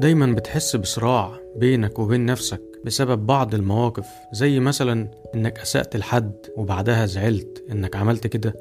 دايما بتحس بصراع بينك وبين نفسك بسبب بعض المواقف زي مثلا إنك أسأت لحد وبعدها زعلت إنك عملت كده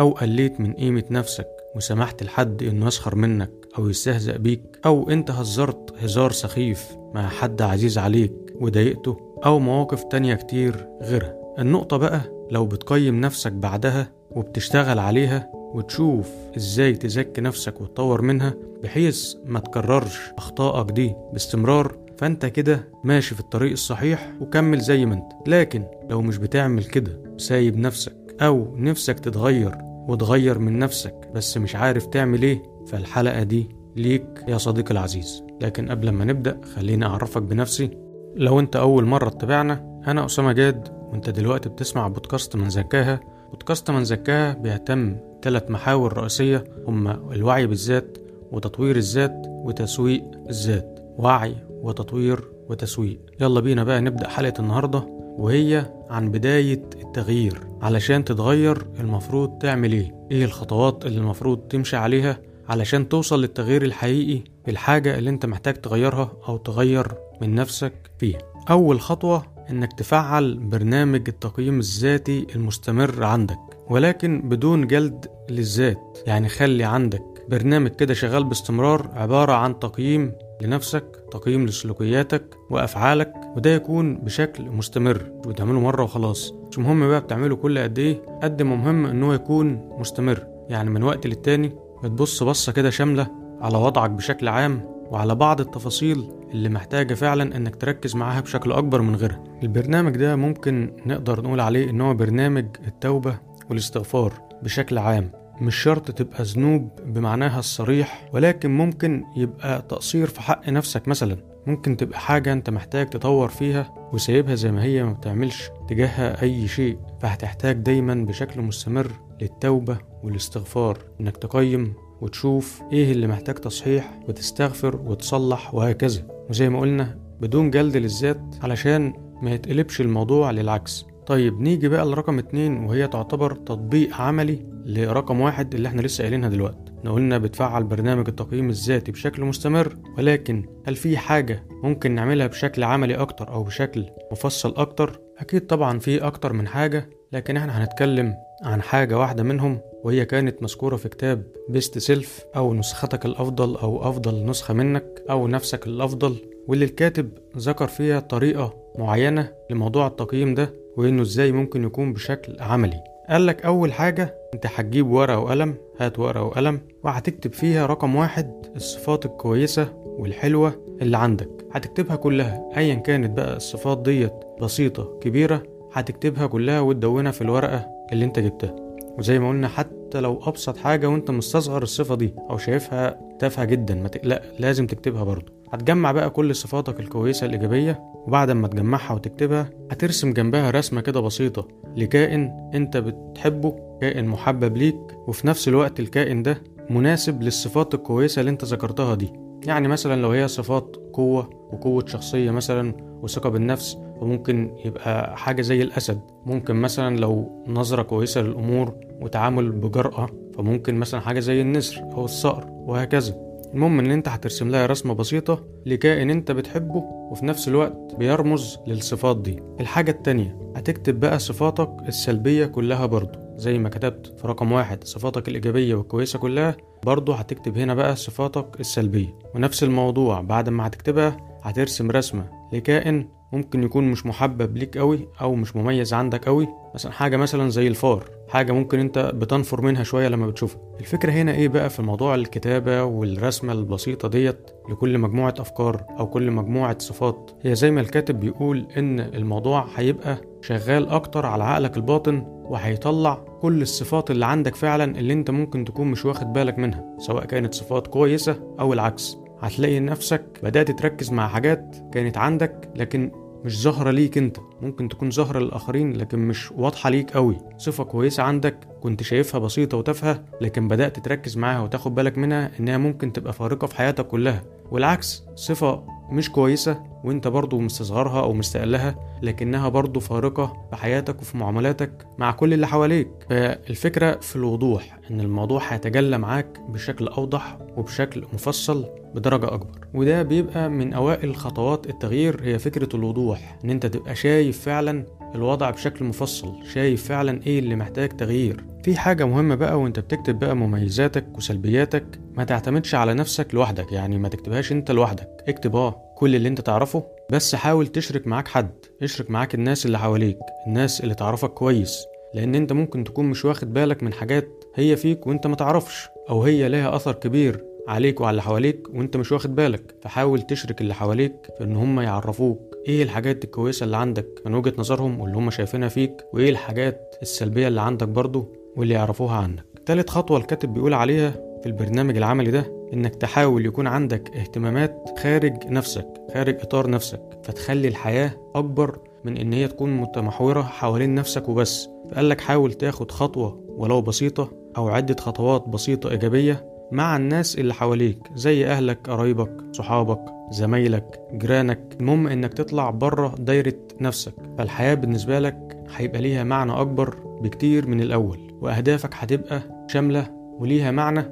أو قليت من قيمة نفسك وسمحت لحد إنه يسخر منك أو يستهزأ بيك أو أنت هزرت هزار سخيف مع حد عزيز عليك وضايقته أو مواقف تانية كتير غيرها. النقطة بقى لو بتقيم نفسك بعدها وبتشتغل عليها وتشوف إزاي تزكي نفسك وتطور منها بحيث ما تكررش أخطائك دي باستمرار. فأنت كده ماشي في الطريق الصحيح وكمل زي ما أنت. لكن لو مش بتعمل كده سايب نفسك أو نفسك تتغير وتغير من نفسك بس مش عارف تعمل إيه فالحلقة دي ليك يا صديقي العزيز. لكن قبل ما نبدأ خليني أعرفك بنفسي. لو أنت أول مرة تتابعنا أنا أسامة جاد وأنت دلوقتي بتسمع بودكاست من زكاها. بودكاست من زكاها بيهتم ثلاث محاور رئيسية هما الوعي بالذات وتطوير الذات وتسويق الذات. وعي وتطوير وتسويق. يلا بينا بقى نبدأ حلقة النهاردة وهي عن بداية التغيير. علشان تتغير المفروض تعمل إيه؟ إيه الخطوات اللي المفروض تمشي عليها؟ علشان توصل للتغيير الحقيقي الحاجة اللي انت محتاج تغيرها أو تغير من نفسك فيها. أول خطوة إنك تفعل برنامج التقييم الذاتي المستمر عندك ولكن بدون جلد للذات. يعني خلي عندك برنامج كده شغال باستمرار عبارة عن تقييم لنفسك تقييم لسلوكياتك وأفعالك وده يكون بشكل مستمر. مش بتعمله مرة وخلاص. مش مهم بقى بتعمله كل قد إيه قد ما مهم إن هو يكون مستمر. يعني من وقت للتاني بتبص بصة كده شاملة على وضعك بشكل عام وعلى بعض التفاصيل اللي محتاجة فعلا إنك تركز معاها بشكل أكبر من غيرها. البرنامج ده ممكن نقدر نقول عليه إن هو برنامج التوبة والاستغفار بشكل عام. مش شرط تبقى ذنوب بمعناها الصريح ولكن ممكن يبقى تقصير في حق نفسك مثلا. ممكن تبقى حاجة أنت محتاج تطور فيها وسايبها زي ما هي ما بتعملش تجاهها أي شيء. فهتحتاج دايما بشكل مستمر للتوبة والاستغفار إنك تقيم وتشوف إيه اللي محتاج تصحيح وتستغفر وتصلح وهكذا. وزي ما قلنا بدون جلد للذات علشان ما يتقلبش الموضوع للعكس. طيب نيجي بقى لرقم اتنين وهي تعتبر تطبيق عملي لرقم واحد اللي إحنا لسه قايلينها دلوقتي. إحنا قلنا بتفعل برنامج التقييم الذاتي بشكل مستمر ولكن هل في حاجة ممكن نعملها بشكل عملي أكتر أو بشكل مفصل أكتر؟ أكيد طبعا في أكتر من حاجة لكن إحنا هنتكلم عن حاجة واحدة منهم وهي كانت مذكورة في كتاب Best Self أو نسختك الأفضل أو أفضل نسخة منك أو نفسك الأفضل واللي الكاتب ذكر فيها طريقة معينة لموضوع التقييم ده وإنه إزاي ممكن يكون بشكل عملي. قالك أول حاجة أنت هتجيب ورقة وقلم هات ورقة وقلم وهتكتب فيها رقم واحد الصفات الكويسة والحلوة اللي عندك. هتكتبها كلها أيا كانت بقى الصفات ديت بسيطة كبيرة هتكتبها كلها وتدونها في الورقة اللي انت جبتها. وزي ما قلنا حتى لو أبسط حاجة وانت مستصغر الصفة دي أو شايفها تافهة جدا ما تقلق لازم تكتبها برضه. هتجمع بقى كل صفاتك الكويسة الإيجابية وبعد ما تجمعها وتكتبها هترسم جنبها رسمة كده بسيطة لكائن انت بتحبه كائن محبب ليك وفي نفس الوقت الكائن ده مناسب للصفات الكويسة اللي انت ذكرتها دي. يعني مثلا لو هي صفات قوة وقوة شخصية مثلا وثقة بالنفس وممكن يبقى حاجة زي الأسد. ممكن مثلا لو نظرة كويسة للأمور وتعامل بجرأة فممكن مثلا حاجة زي النسر أو الصقر وهكذا. المهم إن أنت هترسم لها رسمة بسيطة لكائن أنت بتحبه وفي نفس الوقت بيرمز للصفات دي. الحاجة التانية هتكتب بقى صفاتك السلبية كلها برضو. زي ما كتبت في رقم واحد صفاتك الإيجابية والكويسة كلها برضو هتكتب هنا بقى صفاتك السلبية. ونفس الموضوع بعد ما هتكتبها هترسم رسمة لكائن ممكن يكون مش محبب ليك قوي أو مش مميز عندك قوي مثلا حاجة مثلا زي الفار حاجة ممكن أنت بتنفر منها شوية لما بتشوفها. الفكرة هنا إيه بقى في موضوع الكتابة والرسمة البسيطة ديت لكل مجموعة أفكار أو كل مجموعة صفات. هي زي ما الكاتب بيقول إن الموضوع هيبقى شغال أكتر على عقلك الباطن وهيطلع كل الصفات اللي عندك فعلا اللي أنت ممكن تكون مش واخد بالك منها سواء كانت صفات كويسة أو العكس. هتلاقي نفسك بدأت تركز مع حاجات كانت عندك لكن مش ظاهرة ليك انت. ممكن تكون ظاهرة للآخرين لكن مش واضحة ليك قوي. صفة كويسة عندك كنت شايفها بسيطة وتافهة لكن بدأت تركز معاها وتاخد بالك منها إنها ممكن تبقى فارقة في حياتك كلها. والعكس صفة مش كويسة وأنت برضو مستصغرها أو مستقلها لكنها برضو فارقة في حياتك وفي معاملاتك مع كل اللي حواليك. فالفكرة في الوضوح إن الموضوع هيتجلى معاك بشكل أوضح وبشكل مفصل بدرجة أكبر. وده بيبقى من أوائل خطوات التغيير هي فكرة الوضوح إن أنت تبقى شايف فعلا الوضع بشكل مفصل شايف فعلا إيه اللي محتاج تغيير. في حاجة مهمة بقى وأنت بتكتب بقى مميزاتك وسلبياتك ما تعتمدش على نفسك لوحدك يعني ما تكتبهاش أنت لوحدك. اكتب آه كل اللي أنت تعرفه بس حاول تشرك معاك حد اشرك معاك الناس اللي حواليك الناس اللي تعرفك كويس لأن أنت ممكن تكون مش واخد بالك من حاجات هي فيك وأنت ما تعرفش أو هي لها أثر كبير. عليك وعلى اللي حواليك وانت مش واخد بالك. فحاول تشرك اللي حواليك في إن هم يعرفوك. إيه الحاجات الكويسة اللي عندك من وجهة نظرهم واللي هم شايفينها فيك؟ وإيه الحاجات السلبية اللي عندك برضو واللي يعرفوها عنك؟ تالت خطوة الكاتب بيقول عليها في البرنامج العملي ده إنك تحاول يكون عندك اهتمامات خارج نفسك خارج إطار نفسك. فتخلي الحياة أكبر من إن هي تكون متمحورة حوالين نفسك وبس. فقال لك حاول تاخد خطوة ولو بسيطة أو عدة خطوات بسيطة إيجابية مع الناس اللي حواليك زي أهلك قرايبك صحابك زمايلك جيرانك. المهم إنك تطلع بره دايرة نفسك. فالحياة بالنسبة لك هيبقى ليها معنى أكبر بكتير من الأول وأهدافك هتبقى شاملة وليها معنى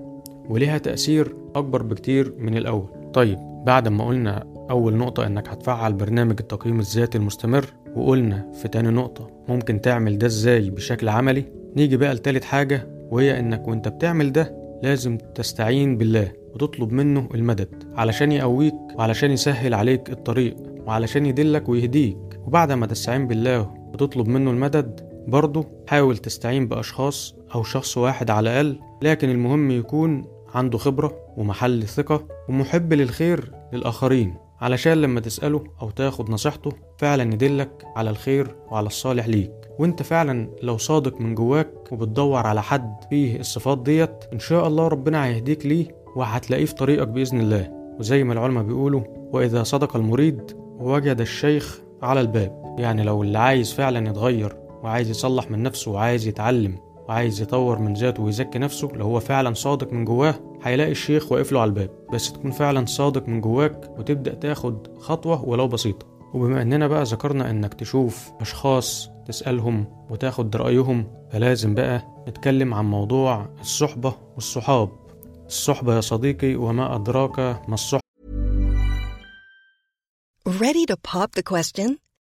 وليها تأثير أكبر بكتير من الأول. طيب بعد ما قلنا أول نقطة إنك هتفعل برنامج التقييم الذاتي المستمر وقلنا في تاني نقطة ممكن تعمل ده إزاي بشكل عملي نيجي بقى لتالت حاجة وهي إنك وإنت بتعمل ده لازم تستعين بالله وتطلب منه المدد علشان يقويك وعلشان يسهل عليك الطريق وعلشان يدلك ويهديك. وبعد ما تستعين بالله وتطلب منه المدد برضه حاول تستعين بأشخاص أو شخص واحد على الأقل لكن المهم يكون عنده خبرة ومحل ثقة ومحب للخير للآخرين. علشان لما تسأله أو تاخد نصيحته فعلا يدلك على الخير وعلى الصالح ليك. وأنت فعلا لو صادق من جواك وبتدور على حد فيه الصفات ديت إن شاء الله ربنا هيهديك ليه وهتلاقيه في طريقك بإذن الله. وزي ما العلماء بيقولوا وإذا صدق المريد وجد الشيخ على الباب. يعني لو اللي عايز فعلا يتغير وعايز يصلح من نفسه وعايز يتعلم وعايز يطور من ذاته ويزكي نفسه لو هو فعلا صادق من جواه هيلاقي الشيخ واقف له على الباب بس تكون فعلا صادق من جواك وتبدأ تاخد خطوة ولو بسيطة. وبما إننا بقى ذكرنا إنك تشوف أشخاص تسألهم وتاخد رأيهم فلازم بقى نتكلم عن موضوع الصحبة والصحاب. الصحبة يا صديقي وما أدراك ما الصحبة Ready to pop the question?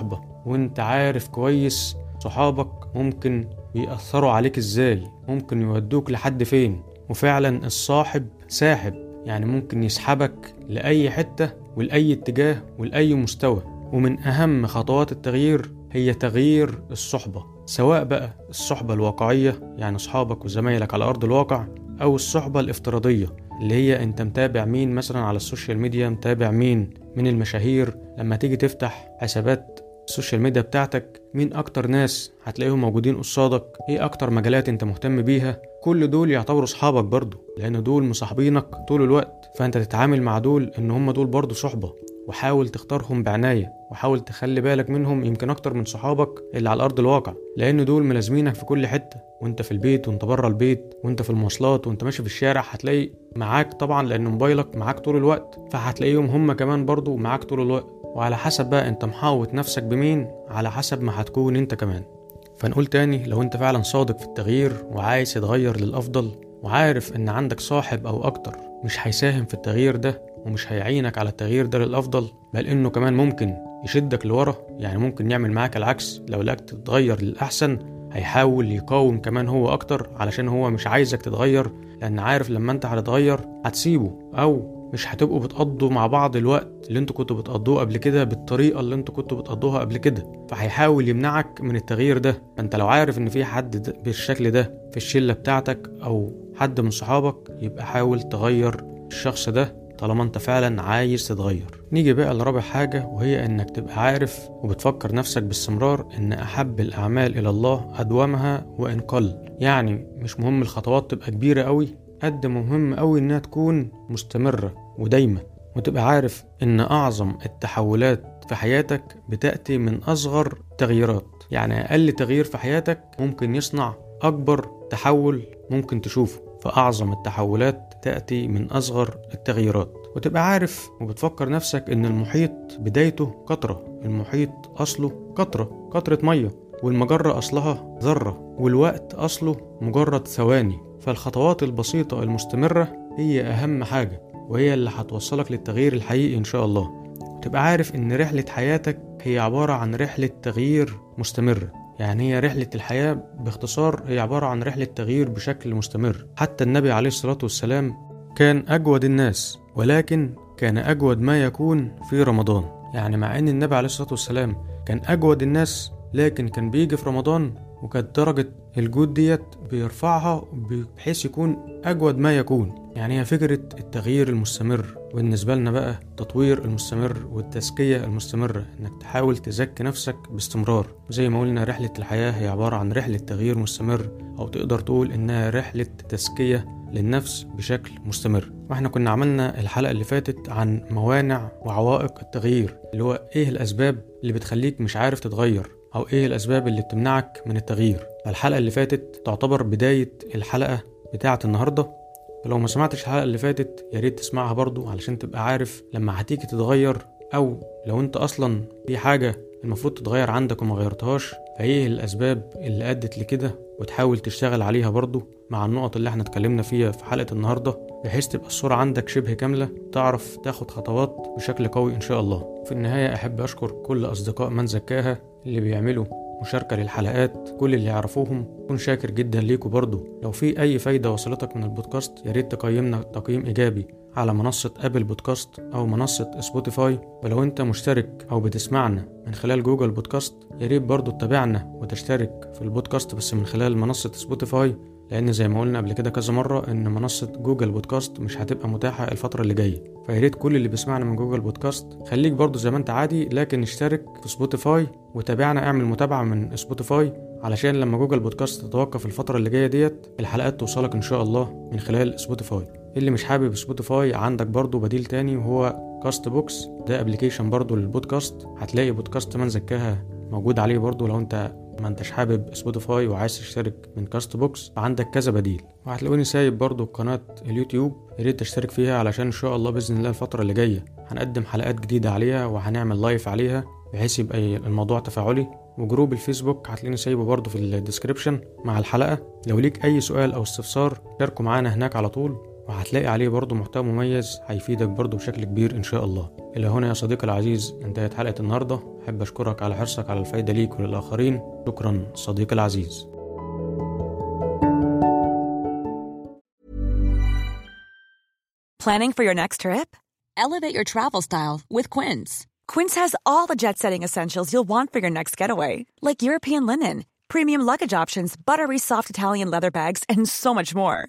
الصحبة وانت عارف كويس صحابك ممكن بيأثروا عليك إزاي ممكن يودوك لحد فين. وفعلا الصاحب ساحب يعني ممكن يسحبك لأي حتة ولأي اتجاه ولأي مستوى. ومن أهم خطوات التغيير هي تغيير الصحبة سواء بقى الصحبة الواقعية يعني أصحابك وزمايلك على أرض الواقع أو الصحبة الافتراضية اللي هي أنت متابع مين مثلا على ال social media متابع مين من المشاهير. لما تيجي تفتح حسابات ال social media بتاعتك مين أكتر ناس هتلاقيهم موجودين قصادك؟ إيه أكتر مجالات أنت مهتم بيها؟ كل دول يعتبروا صحابك برضو لأن دول مصاحبينك طول الوقت. فأنت تتعامل مع دول إن هم دول برضو صحبة وحاول تختارهم بعناية وحاول تخلي بالك منهم يمكن أكتر من صحابك اللي على أرض الواقع. لأن دول ملازمينك في كل حتة وأنت في البيت وأنت بره البيت وأنت في المواصلات وأنت ماشي في الشارع هتلاقي معاك طبعا لأن موبايلك معاك طول الوقت. فهتلاقيهم هم كمان برضو معاك طول الوقت. وعلى حسب بقى انت محاوط نفسك بمين على حسب ما هتكون انت كمان. فنقول تاني لو انت فعلا صادق في التغيير وعايز تتغير للأفضل وعارف إن عندك صاحب أو أكتر مش هيساهم في التغيير ده ومش هيعينك على التغيير ده للأفضل بل إنه كمان ممكن يشدك لورا يعني ممكن يعمل معاك العكس. لو لقاك تتغير للأحسن هيحاول يقاوم كمان هو أكتر علشان هو مش عايزك تتغير لأن عارف لما أنت هتتغير هتسيبه أو مش هتبقوا بتقضوا مع بعض الوقت اللي أنتوا كنتوا بتقضوه قبل كده بالطريقة اللي أنتوا كنتوا بتقضوها قبل كده. فهيحاول يمنعك من التغيير ده. فانت لو عارف ان في حد بالشكل ده في الشلة بتاعتك أو حد من صحابك يبقى حاول تغير الشخص ده طالما انت فعلا عايز تتغير. نيجي بقى لرابع حاجة وهي انك تبقى عارف وبتفكر نفسك باستمرار ان احب الاعمال إلى الله ادومها وان قل. يعني مش مهم الخطوات تبقى كبيرة قوي قد مهم قوي إنها تكون مستمرة ودايمة وتبقى عارف إن أعظم التحولات في حياتك بتأتي من أصغر تغييرات. يعني أقل تغيير في حياتك ممكن يصنع أكبر تحول ممكن تشوفه. فأعظم التحولات تأتي من أصغر التغييرات. وتبقى عارف وبتفكر نفسك إن المحيط بدايته قطرة المحيط أصله قطرة قطرة مية والمجرة أصلها ذرة والوقت أصله مجرد ثواني. فالخطوات البسيطة المستمرة هي أهم حاجة وهي اللي هتوصلك للتغيير الحقيقي إن شاء الله. وتبقى عارف إن رحلة حياتك هي عبارة عن رحلة تغيير مستمرة يعني هي رحلة الحياة باختصار هي عبارة عن رحلة تغيير بشكل مستمر. حتى النبي عليه الصلاة والسلام كان أجود الناس ولكن كان أجود ما يكون في رمضان. يعني مع أن النبي عليه الصلاة والسلام كان أجود الناس لكن كان بيجي في رمضان وكانت درجة الجود ديت بيرفعها بحيث يكون أجود ما يكون. يعني هي فكرة التغيير المستمر بالنسبة لنا بقى التطوير المستمر والتزكية المستمرة إنك تحاول تزكي نفسك باستمرار. زي ما قلنا رحلة الحياة هي عبارة عن رحلة تغيير مستمر أو تقدر تقول إنها رحلة تزكية للنفس بشكل مستمر. وإحنا كنا عملنا الحلقة اللي فاتت عن موانع وعوائق التغيير اللي هو إيه الأسباب اللي بتخليك مش عارف تتغير. أو إيه الأسباب اللي بتمنعك من التغيير؟ الحلقة اللي فاتت تعتبر بداية الحلقة بتاعة النهاردة. ولو ما سمعتش الحلقة اللي فاتت يا ريت تسمعها برضو علشان تبقى عارف لما هتيجي تتغير أو لو أنت أصلا في حاجة المفروض تتغير عندك وما غيرتهاش. فايه الأسباب اللي أدت لكده وتحاول تشتغل عليها برضو مع النقط اللي إحنا اتكلمنا فيها في حلقة النهاردة بحيث تبقى الصورة عندك شبه كاملة تعرف تاخد خطوات بشكل قوي إن شاء الله. في النهاية أحب أشكر كل أصدقاء من زكاها اللي بيعملوا مشاركة للحلقات كل اللي يعرفوهم. كن شاكر جدا ليكوا برضو. لو في أي فايدة وصلتك من البودكاست يا ريت تقيمنا تقييم إيجابي. على منصة Apple Podcasts أو منصة Spotify ولو أنت مشترك أو بتسمعنا من خلال Google Podcasts يا ريت برضو تتابعنا وتشترك في البودكاست بس من خلال منصة Spotify لأن زي ما قلنا قبل كده كذا مرة إن منصة Google Podcasts مش هتبقى متاحة الفترة اللي جاية. فيا ريت كل اللي بيسمعنا من Google Podcasts خليك برضو زي ما أنت عادي لكن اشترك في Spotify وتابعنا. اعمل متابعة من Spotify علشان لما Google Podcasts تتوقف الفترة اللي جاية ديت الحلقات توصلك إن شاء الله من خلال Spotify اللي مش حابب Spotify عندك برضو بديل تاني وهو Castbox ده application برضو للبودكاست. هتلاقي بودكاست من زكاها موجود عليه برضو لو انت ما انتش حابب Spotify وعايز تشترك من Castbox فعندك كذا بديل. وهتلاقوني سايب برضو قناة اليوتيوب. يا ريت تشترك فيها علشان إن شاء الله بإذن الله الفترة اللي جاية هنقدم حلقات جديدة عليها وهنعمل live عليها بحيث يبقى الموضوع تفاعلي. و group الفيسبوك هتلاقيني سايبه برضه في ال description مع الحلقة. لو ليك أي سؤال أو استفسار شاركوا معانا هناك على طول. وهتلاقي عليه برضه محتوى مميز هيفيدك برضه بشكل كبير إن شاء الله إلى هنا يا صديقي العزيز انتهت حلقة النهاردة أحب أشكرك على حرصك على الفايدة ليك وللآخرين شكرا صديقي العزيز Planning for your next trip? Elevate your travel style with Quince. Quince has all the jet setting essentials you'll want for your next getaway, like European linen, premium luggage options, buttery soft Italian leather bags, and so much more.